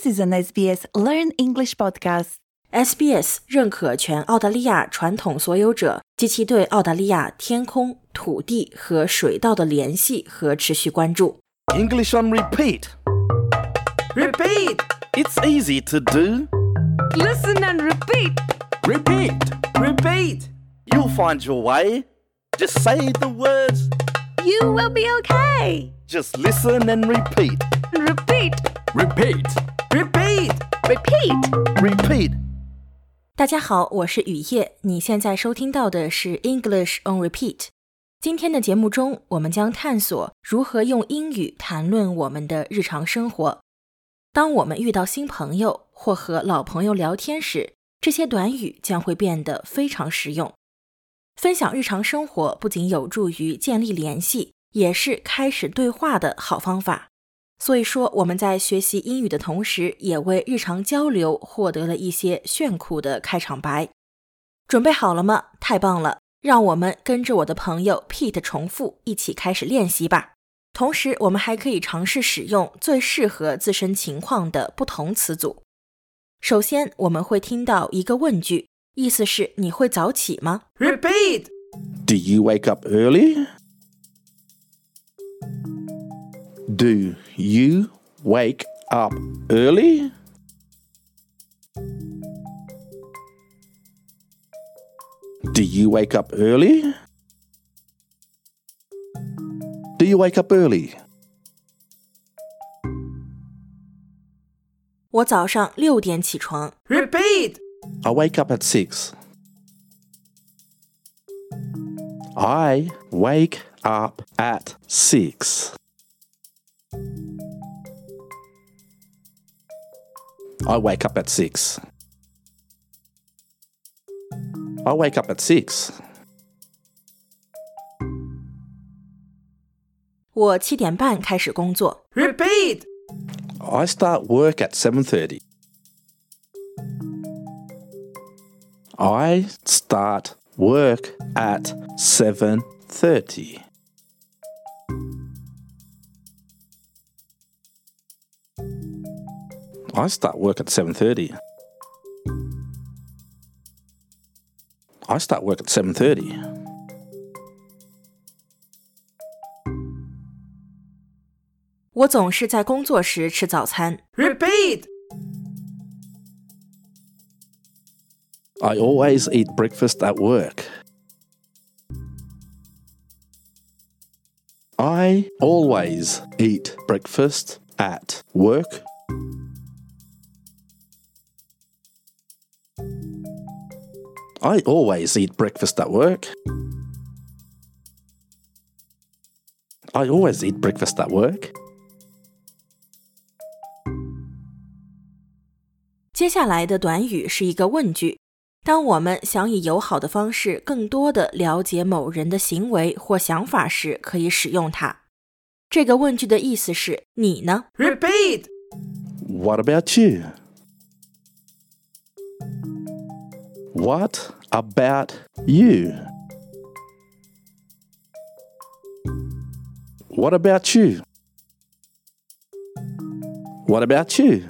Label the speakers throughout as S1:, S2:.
S1: This is an SBS Learn English podcast.
S2: SBS 认可全澳大利亚传统所有者及其对澳大利亚天空、土地和水稻的联系和持续关注。
S3: English on repeat.
S4: Repeat!
S3: It's easy to do.
S4: Listen and repeat!
S3: Repeat.
S4: Repeat!
S3: You'll find your way. Just say the words.
S1: You will be okay.
S3: Just listen and repeat.
S4: Repeat!
S5: Repeat.
S4: Repeat!
S1: Repeat.
S3: Repeat.
S2: 大家好，我是雨夜，你现在收听到的是 English on Repeat。今天的节目中，我们将探索如何用英语谈论我们的日常生活。当我们遇到新朋友或和老朋友聊天时，这些短语将会变得非常实用。分享日常生活不仅有助于建立联系，也是开始对话的好方法。所以说，我们在学习英语的同时，也为日常交流获得了一些炫酷的开场白。准备好了吗？太棒了！让我们跟着我的朋友 Pete 重复，一起开始练习吧。同时，我们还可以尝试使用最适合自身情况的不同词组。首先，我们会听到一个问句，意思是你会早起吗
S4: ？Repeat!
S3: Do you wake up early? Do you wake up early? Do you wake up early? Do you wake up early?
S2: 我早上六点起床。
S4: Repeat!
S3: I wake up at six. I wake up at six. I wake up at six. I wake up at six.
S2: 我七点半开始工作。
S4: Repeat!
S3: I start work at 7:30. I start work at 7:30. I start work at 7:30. I start work at 7:30.
S4: Repeat.
S3: I always eat breakfast at work. I always eat breakfast at work. I always eat breakfast at work. I always eat breakfast at work.
S2: 接下来的短语是一个问句。当我们想以友好的方式更多的了解某人的行为或想法时，可以使用它。这个问句的意思是你呢？
S4: Repeat!
S3: What about you? What about you? What about you? What about you?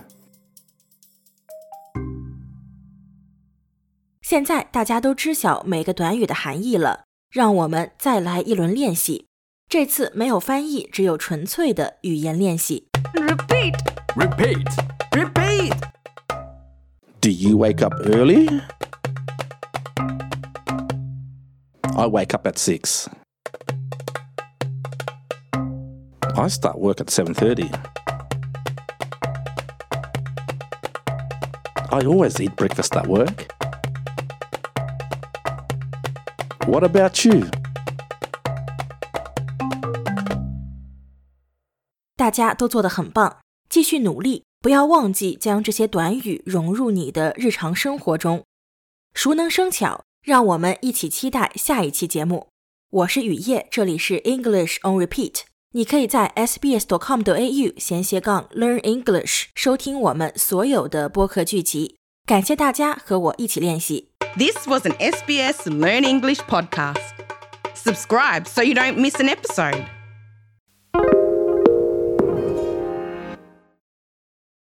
S2: 现在大家都知晓每个短语的含义了，让我们再来一轮练习。这次没有翻译，只有纯粹的语言练习。
S4: Repeat!
S5: Repeat.
S4: Repeat!
S3: Do you wake up early? I wake up at 6. I start work at 7:30. I always eat breakfast at work. What about you?
S2: 大家都做得很棒，继续努力，不要忘记将这些短语融入你的日常生活中。熟能生巧， 让我们一起期待下一期节目。我是雨夜，这里是 English on Repeat。你可以在 sbs.com.au 闲斜杠 Learn English 收听我们所有的播客剧集。感谢大家和我一起练习。
S6: This was an SBS Learn English podcast. Subscribe so you don't miss an episode.